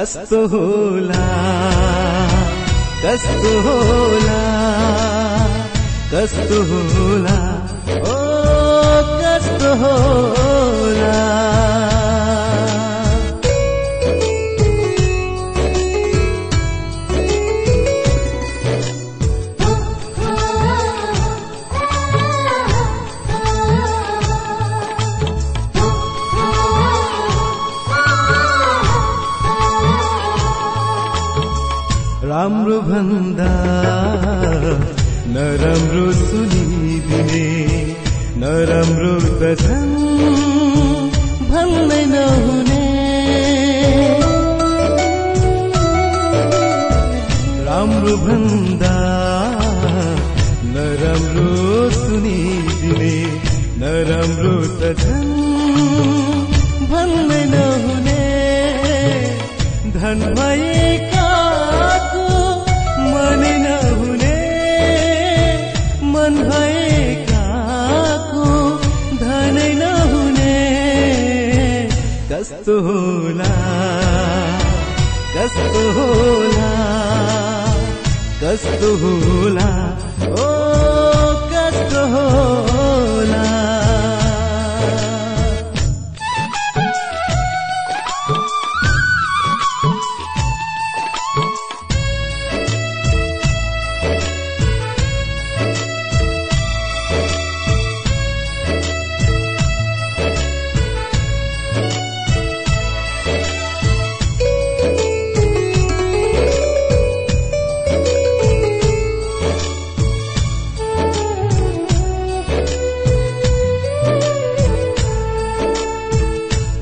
कस्तो होला कस्तो होला कस्तो होला। ओ कस्तो होला। राम्रो भन्दा नराम्रो सुनिदिने नराम्रो त झन् भन्दै नहुने। राम्रो भन्दा नराम्रो सुनिदिने नराम्रो त झन् भन्दै नहुने। धन भएकाको कस्तो होला? कस्तो होला? कस्तो होला? ओ कस्तो होला?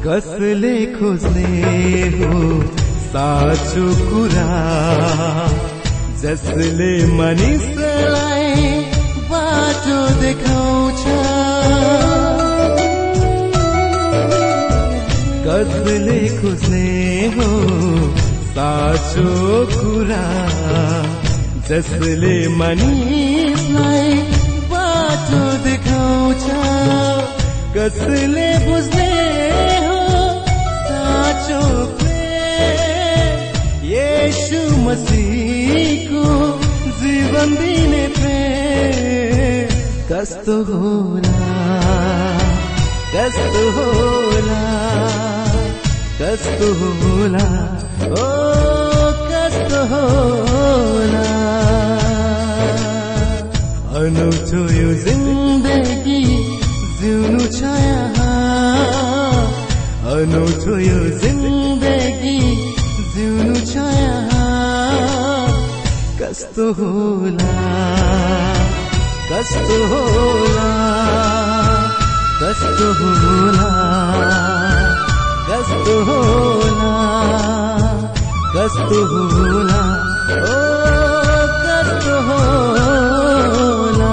कसले खोज्ने हो साँचो कुरा। जसले मानिसलाई बाटो देखाउँछ। कसले खोज्ने हो साँचो कुरा। जसले मानिसलाई बाटो देखाउँछ। कसले बुझ्ने साँचो प्रेम येशु मसीहको जीवन दिने प्रेम कस्तो होला कस्तो होला कस्तो होला ओ कस्तो होला अनौठो यो जिन्दगी जिउनु छ यहाँ अनौठो यो जिन्दगी जिउनु छ कस्तो होला कस्तो होला कस्तो होला कस्तो होला कस्तो होला ओ कस्तो होला।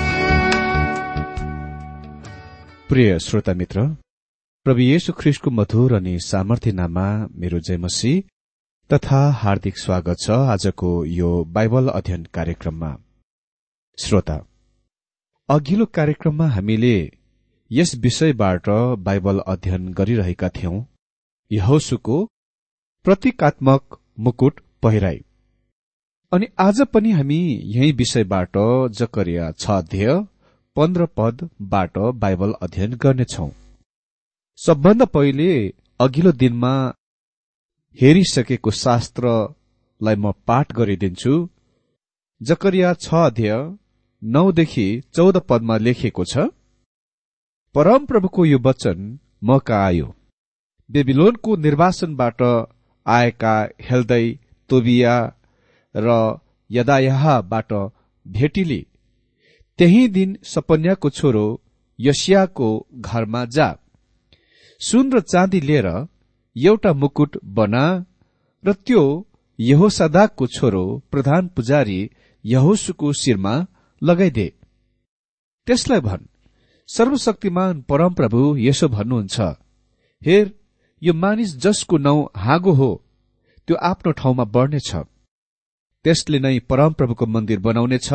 प्रिय श्रोता मित्र प्रभु येशु ख्रिस्टको मधुर अनि सामर्थ्य नाममा मेरो जयमसी तथा हार्दिक स्वागत छ आजको यो बाइबल अध्ययन कार्यक्रममा। श्रोता अघिल्लो कार्यक्रममा हामीले यस विषयबाट बाइबल अध्ययन गरिरहेका थियौं। यहोसुको प्रतीकात्मक मुकुट पहिराई। अनि आज पनि हामी यही विषयबाट जकरिया छ अध्यय पन्ध्र पदबाट बाइबल अध्ययन गर्नेछौ। सबभन्दा पहिले अघिल्लो दिनमा हेरिसकेको शास्त्रलाई म पाठ गरिदिन्छु। जकरिया छ अध्यय नौदेखि चौध पदमा लेखिएको छ परमप्रभुको यो वचन म आयो। बेबिलोनको निर्वासनबाट आएका हेल्दै तोबिया र यदायाहबाट भेटिली त्यही दिन सपन्याको छोरो यसियाको घरमा जा। सुन र चाँदी लिएर एउटा मुकुट बना र त्यो यहोसदाको छोरो प्रधान पुजारी यहोसुको शिरमा लगाइदे। त्यसलाई भन् सर्वशक्तिमान परमप्रभु यसो भन्नुहुन्छ हेर यो मानिस जसको नौ हागो हो त्यो आफ्नो ठाउँमा बढ्नेछ। त्यसले नै परमप्रभुको मन्दिर बनाउनेछ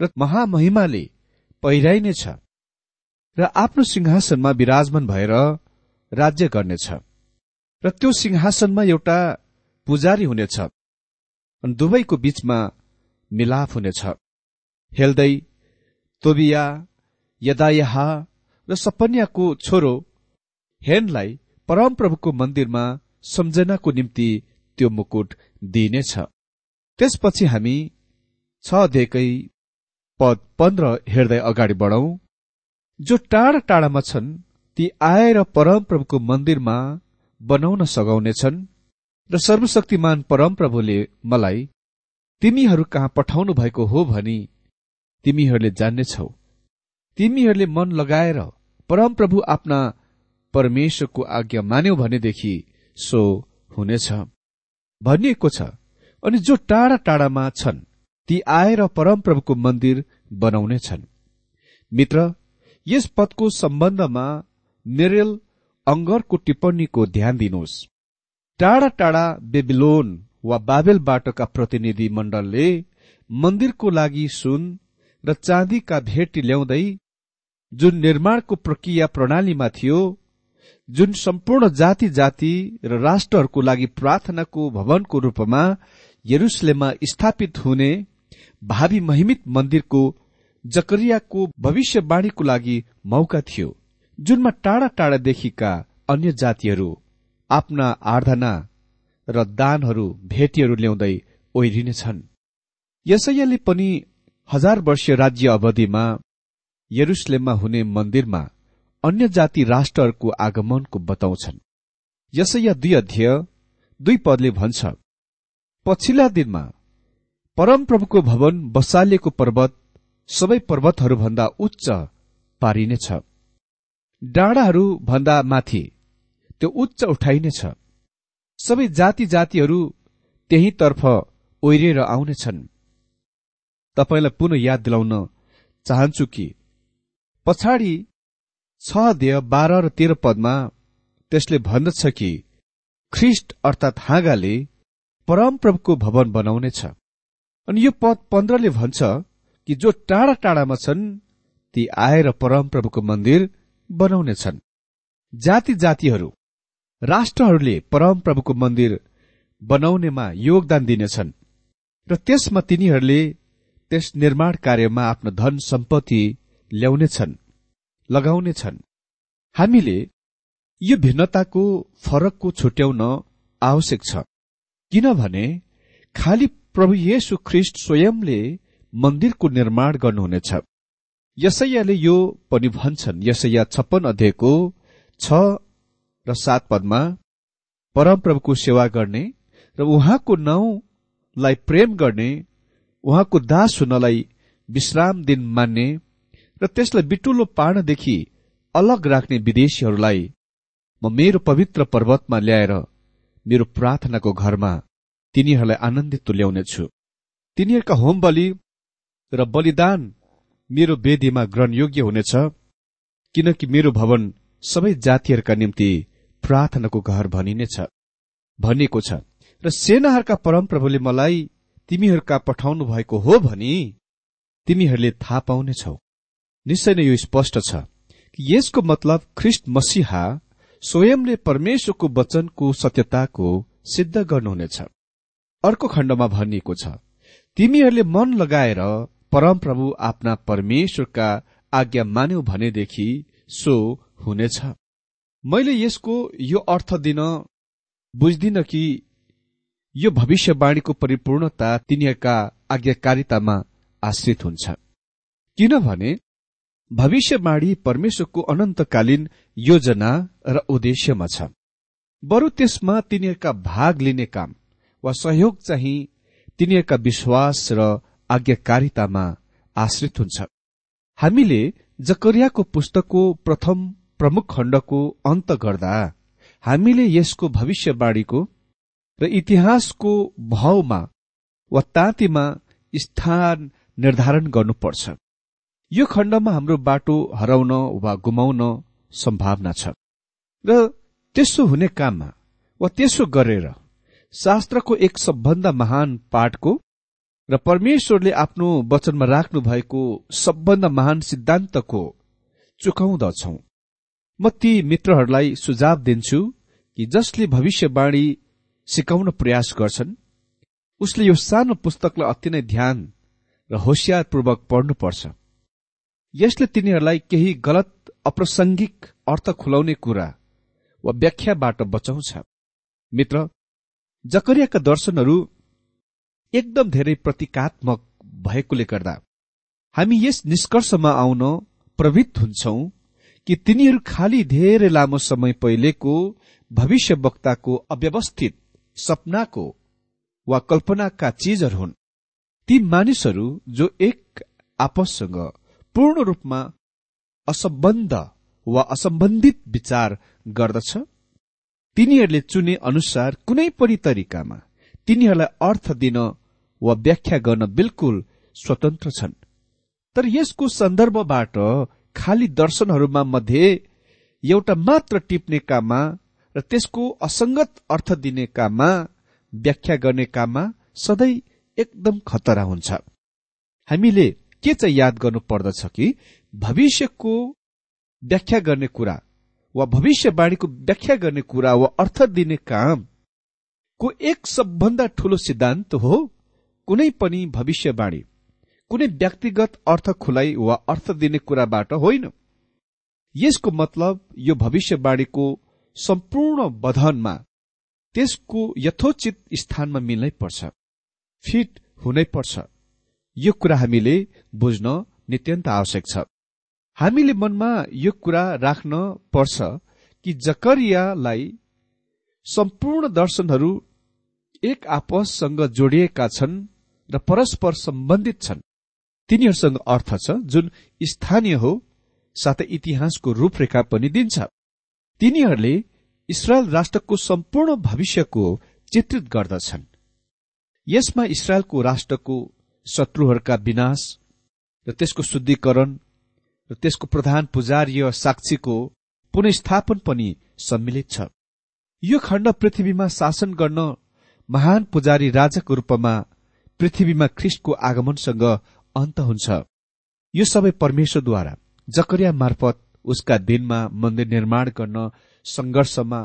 र महामहिमाले पहिराइनेछ र आफ्नो सिंहासनमा विराजमान भएर राज्य गर्नेछ। र त्यो सिंहासनमा एउटा पुजारी हुनेछ। अनि दुवैको बीचमा मिलाप हुनेछ। हेल्दै तोबिया यदायहा र सपन्याको छोरो हेनलाई परमप्रभुको मन्दिरमा सम्झनाको निम्ति त्यो मुकुट दिइनेछ। त्यसपछि हामी छ अध्ययकै पद पन्ध्र हेर्दै अगाडि बढौं जो टाढा टाढामा छन् ती आएर परमप्रभुको मन्दिरमा बनाउन सघाउनेछन् र सर्वशक्तिमान परमप्रभुले मलाई तिमीहरू कहाँ पठाउनु भएको हो भनी तिमीहरूले जान्नेछौ। तिमीहरूले मन लगाएर परमप्रभु आफ्ना परमेश्वरको आज्ञा मान्यौ भनेदेखि सो हुनेछ। भनिएको छ। अनि जो टाढा टाढामा छन् ती आएर परमप्रभुको मन्दिर बनाउनेछन्। मित्र यस पदको सम्बन्धमा नेरेल अङ्गरको टिप्पणीको ध्यान दिनुहोस्। टाढा टाढा बेबिलोन वा बाबेलबाटका प्रतिनिधि मण्डलले मन्दिरको लागि सुन र चाँदीका भेटी ल्याउँदै जुन निर्माणको प्रक्रिया प्रणालीमा थियो जुन सम्पूर्ण जाति जाति र राष्ट्रहरूको लागि प्रार्थनाको भवनको रूपमा यरुसलेममा स्थापित हुने भावी महिमित मन्दिरको जकरियाको भविष्यवाणीको लागि मौका थियो जुनमा टाढा टाढादेखिका अन्य जातिहरू आफ्ना आराधना र दानहरू भेटीहरू ल्याउँदै ओहिरिनेछन्। यसैयाले पनि हजार वर्षीय राज्य अवधिमा यरुसलेममा हुने मन्दिरमा अन्य जाति राष्ट्रहरूको आगमनको बताउँछन्। यसैया दुई अध्यय दुई पदले भन्छ पछिल्ला दिनमा परमप्रभुको भवन बसालिएको पर्वत सबै पर्वतहरूभन्दा उच्च पारिनेछ डाँडाहरू भन्दा माथि त्यो उच्च उठाइनेछ सबै जाति जातिहरू त्यहीतर्फ ओहिरिएर आउनेछन् तपाईँलाई पुनः याद दिलाउन चाहन्छु कि पछाडि छ देय बाह्र र तेह्र पदमा त्यसले भन्दछ कि ख्रिस्ट अर्थात् हाँगाले परमप्रभुको भवन बनाउनेछ अनि यो पद पन्ध्रले भन्छ कि जो टाढा टाढामा छन् ती आएर परमप्रभुको मन्दिर बनाउनेछन्। जाति जातिहरू राष्ट्रहरूले परमप्रभुको मन्दिर बनाउनेमा योगदान दिनेछन् र त्यसमा तिनीहरूले त्यस निर्माण कार्यमा आफ्नो धन सम्पत्ति ल्याउनेछन् लगाउनेछन्। हामीले यो भिन्नताको फरकको छुट्याउन आवश्यक छ किनभने खालि प्रभु येशु ख्रिस्ट स्वयंले मन्दिरको निर्माण गर्नुहुनेछ। यसैयाले यो पनि भन्छन् यसैया छप्पन अध्यायको छ र सात पदमा परमप्रभुको सेवा गर्ने र उहाँको नाउँलाई प्रेम गर्ने उहाँको दास हुनलाई विश्राम दिन मान्ने र त्यसलाई बिटुलो पार्नदेखि अलग राख्ने विदेशीहरूलाई म मेरो पवित्र पर्वतमा ल्याएर मेरो प्रार्थनाको घरमा तिनीहरूलाई आनन्दित तुल्याउनेछु तिनीहरूका होम बलि र बलिदान मेरो वेदीमा ग्रहणयोग्य हुनेछ किनकि मेरो भवन सबै जातिहरूका निम्ति प्रार्थनाको घर भनिनेछ भनिएको छ। र सेनाहरूका परमप्रभुले मलाई तिमीहरूका पठाउनु भएको हो भनी तिमीहरूले थाहा पाउनेछौ। निश्चय नै यो स्पष्ट छ कि यसको मतलब ख्रिस्ट मसिहा स्वयंले परमेश्वरको वचनको सत्यताको सिद्ध गर्नुहुनेछ। अर्को खण्डमा भनिएको छ तिमीहरूले मन लगाएर परमप्रभु आफ्ना परमेश्वरका आज्ञा मान्यौ भनेदेखि सो हुनेछ। मैले यसको यो अर्थ दिन बुझ्दिन कि यो भविष्यवाणीको परिपूर्णता तिनीहरूका आज्ञाकारितामा आश्रित हुन्छ। किनभने भविष्यवाणी परमेश्वरको अनन्तकालीन योजना र उद्देश्यमा छ। बरु त्यसमा तिनीहरूका भाग लिने काम वा सहयोग चाहिँ तिनीहरूका विश्वास र आज्ञाकारितामा आश्रित हुन्छ। हामीले जकरियाको पुस्तकको प्रथम प्रमुख खण्डको अन्त गर्दा हामीले यसको भविष्यवाणीको र इतिहासको भावमा वा तातीमा स्थान निर्धारण गर्नुपर्छ। यो खण्डमा हाम्रो बाटो हराउन वा गुमाउन सम्भावना छ। र त्यसो हुने काममा वा त्यसो गरेर शास्त्रको एक सबभन्दा महान पाठको र परमेश्वरले आफ्नो वचनमा राख्नु भएको सबभन्दा महान सिद्धान्तको चुकाउँदछौ। म ती मित्रहरूलाई सुझाव दिन्छु कि जसले भविष्यवाणी सिकाउन प्रयास गर्छन् उसले यो सानो पुस्तकलाई अति नै ध्यान र होसियारपूर्वक पढ्नुपर्छ। यसले तिनीहरूलाई केही गलत अप्रासंगिक अर्थ खुलाउने कुरा वा व्याख्याबाट बचाउँछ। मित्र जकरियाका दर्शनहरू एकदम धेरै प्रतीकात्मक भएकोले गर्दा हामी यस निष्कर्षमा आउन प्रवृत्त हुन्छौ कि तिनीहरू खालि धेरै लामो समय पहिलेको भविष्यवक्ताको अव्यवस्थित सपनाको वा कल्पनाका चिजहरू हुन्। ती मानिसहरू जो एक आपससँग पूर्ण रूपमा असम्बन्ध वा असम्बन्धित विचार गर्दछ तिनीहरूले चुने अनुसार कुनै पनि तरिकामा तिनीहरूलाई अर्थ दिन वा व्याख्या गर्न बिल्कुल स्वतन्त्र छन्। तर यसको सन्दर्भबाट खाली दर्शनहरूमा मध्ये एउटा मात्र टिप्ने काममा र त्यसको असंगत अर्थ दिने काममा व्याख्या गर्ने काममा सधैँ एकदम खतरा हुन्छ। हामीले के चाहिँ याद गर्नु पर्दछ कि भविष्यको व्याख्या गर्ने कुरा वा भविष्यवाणीको व्याख्या गर्ने कुरा वा अर्थ दिने काम को एक सबभन्दा ठूलो सिद्धान्त हो कुनै पनि भविष्यवाणी कुनै व्यक्तिगत अर्थ खुलाइ वा अर्थ दिने कुराबाट होइन। यसको मतलब यो भविष्यवाणीको सम्पूर्ण बधनमा त्यसको यथोचित स्थानमा मिल्नै पर्छ फिट हुनै पर्छ। यो कुरा हामीले बुझ्न नित्यन्त आवश्यक छ। हामीले मनमा यो कुरा राख्न पर्छ कि जकरियालाई सम्पूर्ण दर्शनहरू एक आपससँग जोडिएका छन् र परस्पर सम्बन्धित छन्। तिनीहरूसँग अर्थ छ जुन स्थानीय हो साथै इतिहासको रूपरेखा पनि दिन्छ। तिनीहरूले इसरायल राष्ट्रको सम्पूर्ण भविष्यको चित्रित गर्दछन्। यसमा इसरायलको राष्ट्रको शत्रुहरूका विनाश र त्यसको शुद्धिकरण र त्यसको प्रधान पुजारीय साक्षीको पुनस्थापन पनि सम्मिलित छ। यो खण्ड पृथ्वीमा शासन गर्न महान पुजारी राजाको रूपमा पृथ्वीमा ख्रिस्टको आगमनसँग अन्त हुन्छ। यो सबै परमेश्वरद्वारा जकरिया मार्फत उसका दिनमा मन्दिर निर्माण गर्न संघर्षमा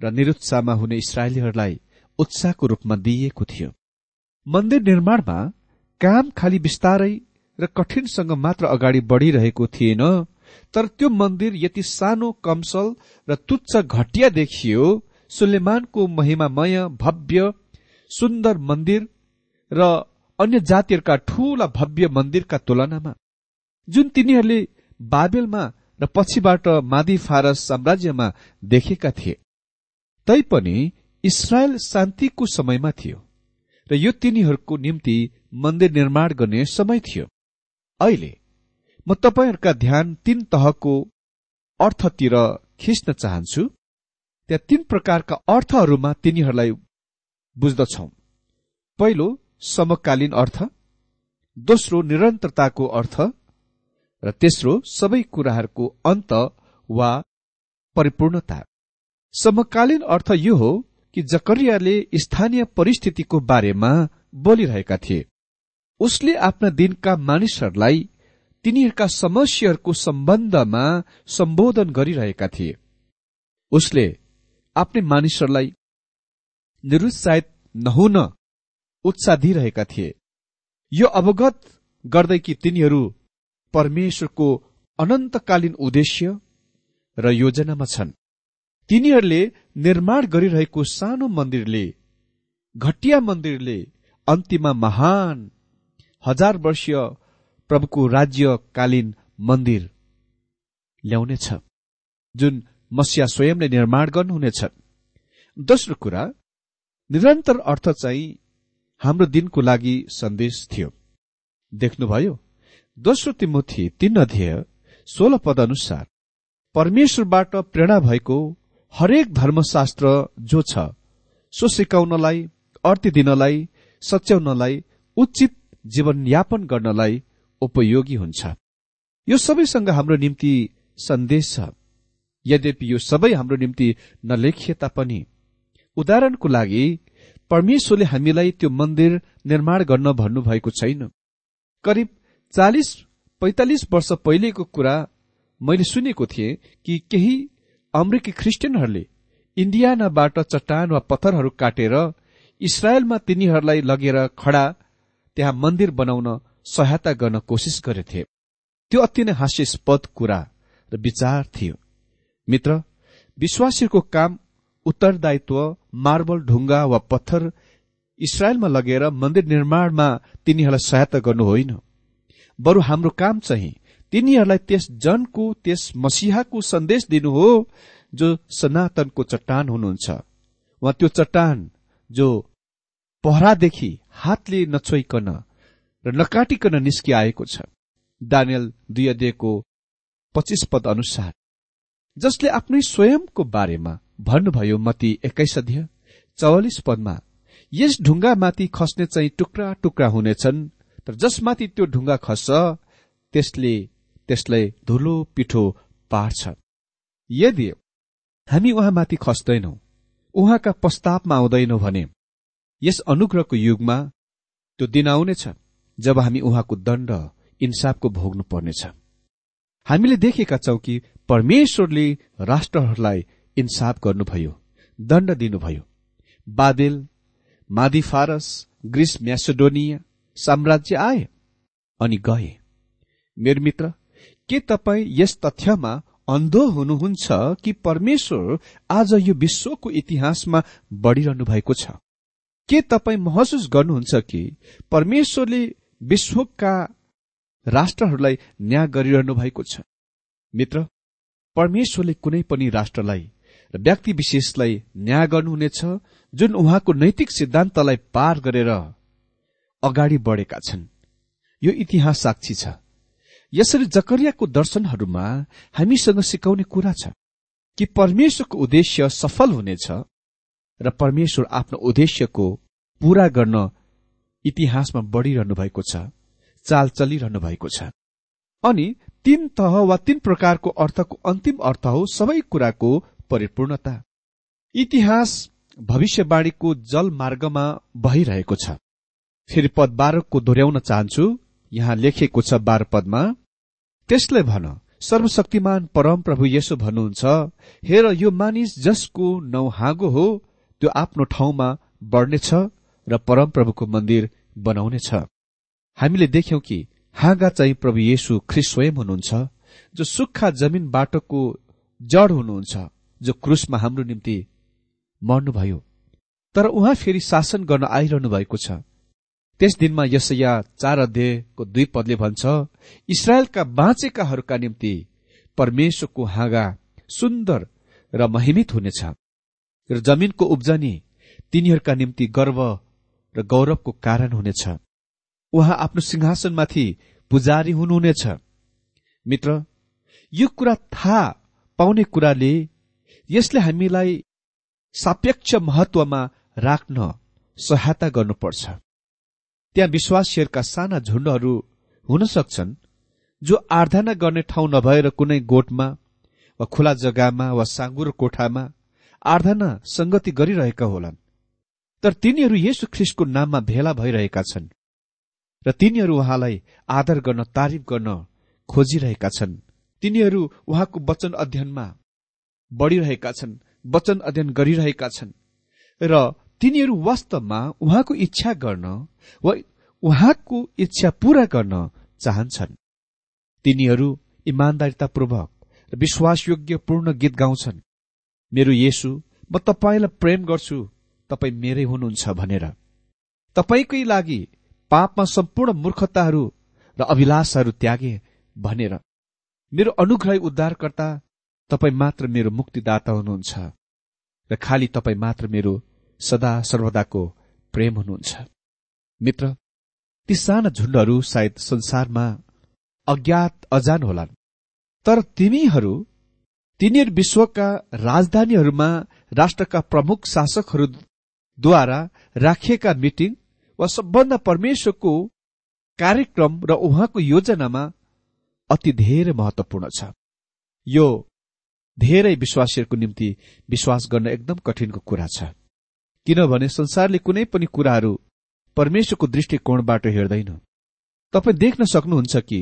र निरुत्साहमा हुने इसरायलीहरूलाई उत्साहको रूपमा दिइएको थियो। मन्दिर निर्माणमा काम खालि बिस्तारै र कठिनसँग मात्र अगाडि बढ़िरहेको थिएन तर त्यो मन्दिर यति सानो कमसल र तुच्छ घटिया देखियो। सुलेमानको महिमामय भव्य सुन्दर मन्दिर र अन्य जातिहरूका ठूला भव्य मन्दिरका तुलनामा। जुन तिनीहरूले बाबेलमा र पछिबाट मादी फारस साम्राज्यमा देखेका थिए तैपनि इसरायल शान्तिको समयमा थियो र यो तिनीहरूको निम्ति मन्दिर निर्माण गर्ने समय थियो। अहिले म तपाईँहरूका ध्यान तीन तहको अर्थतिर खिच्न चाहन्छु। त्यहाँ तीन प्रकारका अर्थहरूमा तिनीहरूलाई बुझ्दछौ। पहिलो समकालीन अर्थ। दोस्रो निरन्तरताको अर्थ। र तेस्रो सबै कुराहरूको अन्त वा परिपूर्णता। समकालीन अर्थ यो हो कि जकरियाले स्थानीय परिस्थितिको बारेमा बोलिरहेका थिए। उसले आफ्ना दिनका मानिसहरूलाई तिनीहरूका समस्याहरूको सम्बन्धमा सम्बोधन गरिरहेका थिए। उसले आफ्नै मानिसहरूलाई निरुत्साहित नहुन उत्साह दिइरहेका थिए। यो अवगत गर्दै कि तिनीहरू परमेश्वरको अनन्तकालीन उद्देश्य र योजनामा छन्। तिनीहरूले निर्माण गरिरहेको सानो मन्दिरले घटिया मन्दिरले अन्तिममा महान हजार वर्षीय प्रभुको राज्यकालीन मन्दिर ल्याउनेछ जुन मसिया स्वयंले निर्माण गर्नुहुनेछ। दोस्रो कुरा निरन्तर अर्थ चाहिँ हाम्रो दिनको लागि सन्देश थियो। देख्नुभयो दोस्रो तिमोथी तीन अध्यय सोह्र पद अनुसार परमेश्वरबाट प्रेरणा भएको हरेक धर्मशास्त्र जो छ सो सिकाउनलाई अर्ती दिनलाई सच्याउनलाई उचित जीवनयापन गर्नलाई उपयोगी हुन्छ। यो सबैसँग हाम्रो निम्ति सन्देश छ। यद्यपि यो सबै हाम्रो निम्ति नलेखिए तापनि उदाहरणको लागि परमेश्वरले हामीलाई त्यो मन्दिर निर्माण गर्न भन्नुभएको छैन। करिब चालिस पैतालिस वर्ष पहिलेको कुरा मैले सुनेको थिएँ कि केही अमेरिकी ख्रिस्टियनहरूले इन्डियानाबाट चट्टान वा पत्थरहरू काटेर इसरायलमा तिनीहरूलाई लगेर खडा त्यहाँ मन्दिर बनाउन सहायता गर्न कोसिस गरेथे। त्यो अति नै हास्यास्पद कुरा र विचार थियो। मित्र विश्वासीको काम उत्तरदायित्व मार्बल ढुङ्गा वा पत्थर इसरायलमा लगेर मन्दिर निर्माणमा तिनीहरूलाई सहायता गर्नु होइन। बरु हाम्रो काम चाहिँ तिनीहरूलाई त्यस जनको त्यस मसिहाको सन्देश दिनु हो जो सनातनको चट्टान हुनुहुन्छ। वा त्यो चट्टान जो पहरादेखि हातले नछोइकन र नकाटिकन निस्किआएको छ। दानियल दुई अध्ययको पच्चिस पद अनुसार जसले आफ्नै स्वयंको बारेमा भन्नुभयो मती एक्काइस अध्यय चौवालिस पदमा यस ढुङ्गामाथि खस्ने चाहिँ टुक्रा टुक्रा हुनेछन् तर जसमाथि त्यो ढुङ्गा खस्छ त्यसले त्यसलाई धुलो पिठो पार्छ। यदि हामी उहाँमाथि खस्दैनौ उहाँका प्रस्तावमा आउँदैनौ भने यस अनुग्रहको युगमा त्यो दिन आउनेछ जब हामी उहाँको दण्ड इन्साफको भोग्नु पर्नेछ। हामीले देखेका छौं कि परमेश्वरले राष्ट्रहरूलाई इन्साफ गर्नुभयो दण्ड दिनुभयो। बादेल मादी फारस ग्रिस म्यासेडोनिया साम्राज्य आए अनि गए। मेरो मित्र के तपाईँ यस तथ्यमा अन्धो हुनुहुन्छ कि परमेश्वर आज यो विश्वको इतिहासमा बढ़िरहनु भएको छ? के तपाईँ महसुस गर्नुहुन्छ कि परमेश्वरले विश्वका राष्ट्रहरूलाई न्याय गरिरहनु भएको छ? मित्र परमेश्वरले कुनै पनि राष्ट्रलाई र व्यक्ति विशेषलाई न्याय गर्नुहुनेछ जुन उहाँको नैतिक सिद्धान्तलाई पार गरेर अगाडि बढेका छन्। यो इतिहास साक्षी छ। यसरी जकरियाको दर्शनहरूमा हामीसँग सिकाउने कुरा छ कि परमेश्वरको उद्देश्य सफल हुनेछ र परमेश्वर आफ्नो उद्देश्यको पूरा गर्न इतिहासमा बढ़िरहनु भएको छ चाल चलिरहनु भएको छ। अनि तीन तह वा तीन प्रकारको अर्थको अन्तिम अर्थ हो सबै कुराको परिपूर्णता। इतिहास भविष्यवाणीको जल मार्गमा बहिरहेको छ। फेरि पद बाह्रको दोहोऱ्याउन चाहन्छु यहाँ लेखिएको छ बाह्र पदमा त्यसलाई भन सर्वशक्तिमान परम प्रभु यसो भन्नुहुन्छ हेर यो मानिस जसको नौ हाँगो हो त्यो आफ्नो ठाउँमा बढ्नेछ र परम प्रभुको मन्दिर बनाउनेछ। हामीले देख्यौं कि हाँगा चाहिँ प्रभु येशु ख्रिस स्वयं हुनुहुन्छ जो सुक्खा जमिन बाटोको जड हुनुहुन्छ जो क्रुसमा हाम्रो निम्ति मर्नुभयो। तर उहाँ फेरि शासन गर्न आइरहनु भएको छ। त्यस दिनमा यसैया चार अध्यायको दुई पदले भन्छ इसरायलका बाँचेकाहरूका निम्ति परमेश्वरको हाँगा सुन्दर र महिमित हुनेछ। र जमिनको उब्जनी तिनीहरूका निम्ति गर्व र गौरवको कारण हुनेछ। उहाँ आफ्नो सिंहासनमाथि पुजारी हुनुहुनेछ। मित्र यो कुरा थाहा पाउने कुराले यसले हामीलाई सापेक्ष महत्वमा राख्न सहायता गर्नुपर्छ। त्यहाँ विश्वासीहरूका साना झुण्डहरू हुन सक्छन् जो आराधना गर्ने ठाउँ नभएर कुनै गोठमा वा खुला जग्गामा वा साँगुरो कोठामा आराधना संगति गरिरहेका होलान्। तर तिनीहरू येशु ख्रिस्टको नाममा भेला भइरहेका छन् र तिनीहरू उहाँलाई आदर गर्न तारिफ गर्न खोजिरहेका छन्। तिनीहरू उहाँको वचन अध्ययनमा बढ़िरहेका छन् वचन अध्ययन गरिरहेका छन् र तिनीहरू वास्तवमा उहाँको इच्छा गर्न वा उहाँको इच्छा पूरा गर्न चाहन्छन्। तिनीहरू इमान्दारितापूर्वक र विश्वासयोग्य पूर्ण गीत गाउँछन्। मेरो येसु म तपाईँलाई प्रेम गर्छु। तपाईँ मेरै हुनुहुन्छ भनेर। तपाईँकै लागि पापमा सम्पूर्ण मूर्खताहरू र अभिलाषहरू त्यागे भनेर। मेरो अनुग्रह उद्धारकर्ता तपाईँ मात्र मेरो मुक्तिदाता हुनुहुन्छ र खालि तपाईँ मात्र मेरो सदा सर्वदाको प्रेम हुनुहुन्छ। मित्र ती साना झुण्डहरू सायद संसारमा अज्ञात अजान होलान्। तर तिमीहरू तिनीहरू विश्वका राजधानीहरूमा राष्ट्रका प्रमुख शासकहरूद्वारा राखिएका मिटिङ वा सबभन्दा परमेश्वरको कार्यक्रम र उहाँको योजनामा अति धेरै महत्वपूर्ण छ। यो धेरै विश्वासीहरूको निम्ति विश्वास गर्न एकदम कठिनको कुरा छ। किनभने संसारले कुनै पनि कुराहरू परमेश्वरको दृष्टिकोणबाट हेर्दैन। तपाईँ देख्न सक्नुहुन्छ कि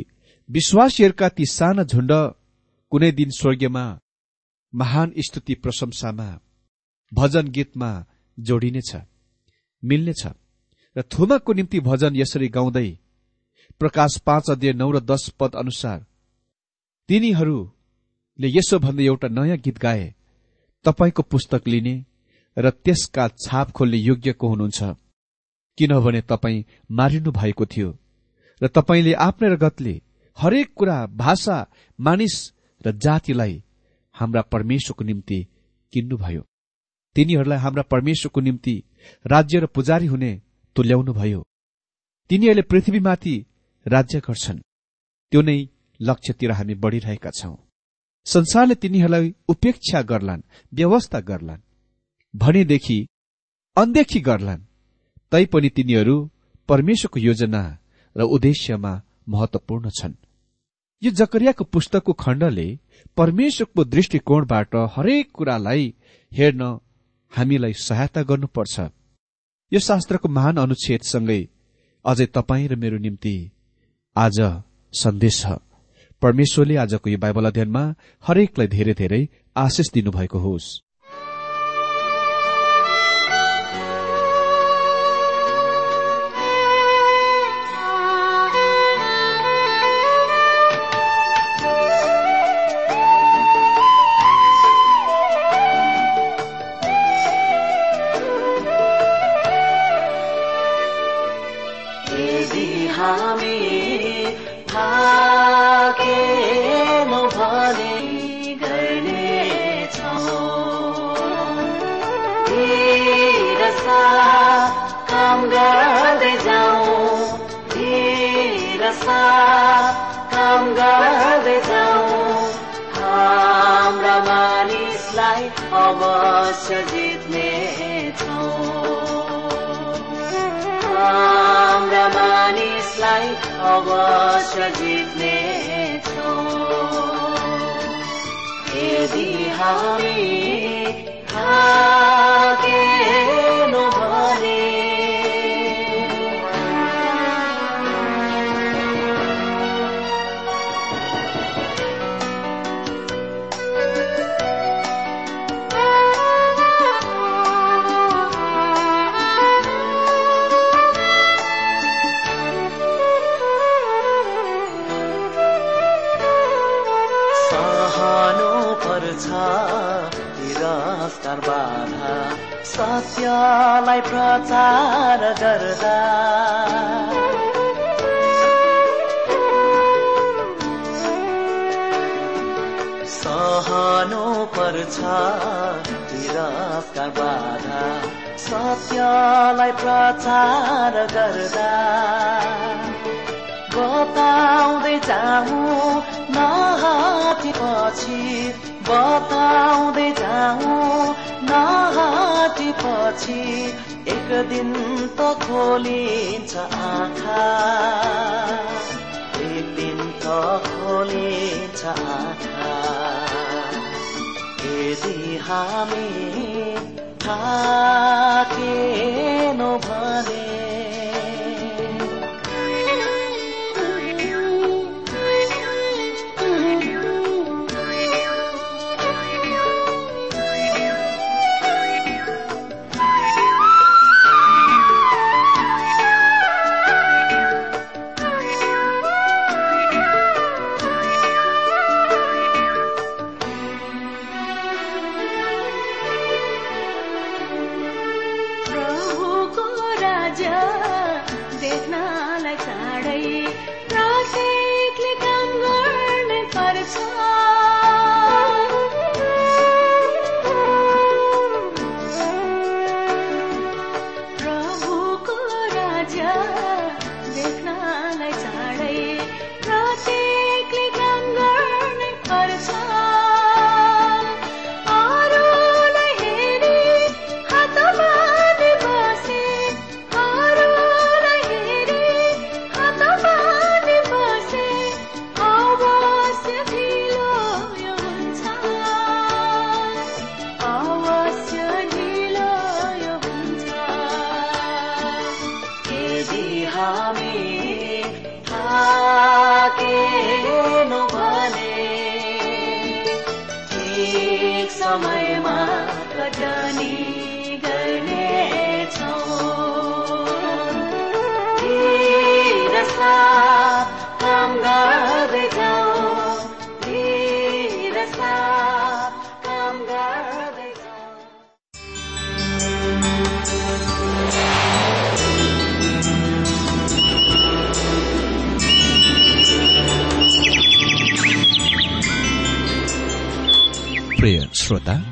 विश्वासीहरूका ती साना झुण्ड कुनै दिन स्वर्गीयमा महान स्तुति प्रशंसामा भजन गीतमा जोडिनेछ मिल्नेछ र थुमाको निम्ति भजन यसरी गाउँदै प्रकाश पाँच अध्यय नौ र दश पद अनुसार तिनीहरूले यसो भन्दै एउटा नयाँ गीत गाए तपाईँको पुस्तक लिने र त्यसका छाप खोल्ने योग्यको हुनुहुन्छ। किनभने तपाईँ मारिनु भएको थियो र तपाईँले आफ्नै रगतले हरेक कुरा भाषा मानिस र जातिलाई हाम्रा परमेश्वरको निम्ति किन्नुभयो। तिनीहरूलाई हाम्रा परमेश्वरको निम्ति राज्य र पुजारी हुने तुल्याउनुभयो तिनीहरूले पृथ्वीमाथि राज्य गर्छन्। त्यो नै लक्ष्यतिर हामी बढ़िरहेका छौं। संसारले तिनीहरूलाई उपेक्षा गर्लान् व्यवस्था गर्लान् भनेदेखि अनदेखि गर्लान्। तैपनि तिनीहरू परमेश्वरको योजना र उद्देश्यमा महत्वपूर्ण छन्। यो जकरियाको पुस्तकको खण्डले परमेश्वरको दृष्टिकोणबाट हरेक कुरालाई हेर्न हामीलाई सहायता गर्नुपर्छ। यो शास्त्रको महान अनुच्छेदसँगै अझै तपाईँ र मेरो निम्ति आज सन्देश छ। परमेश्वरले आजको यो बाइबल अध्ययनमा हरेकलाई धेरै धेरै आशिष दिनुभएको होस्। यदि हामी थाकेनौँ सत्यलाई प्रचार गर्दा। सहनु पर्छ विरक्का बाधा। सत्यलाई प्रचार गर्दा। बताउँदै नहाटी पछि बताउँदै जाऊ नहाटी पछि एक दिन त खोलिन्छ आँखा एक दिन त खोलिन्छ आँखा यदि हामी थाकेनो भने प्रभुको राज्य देख्नलाई चाँडै समयमा कटनी गर्नेछौँ। काम गर्दै श्रोता।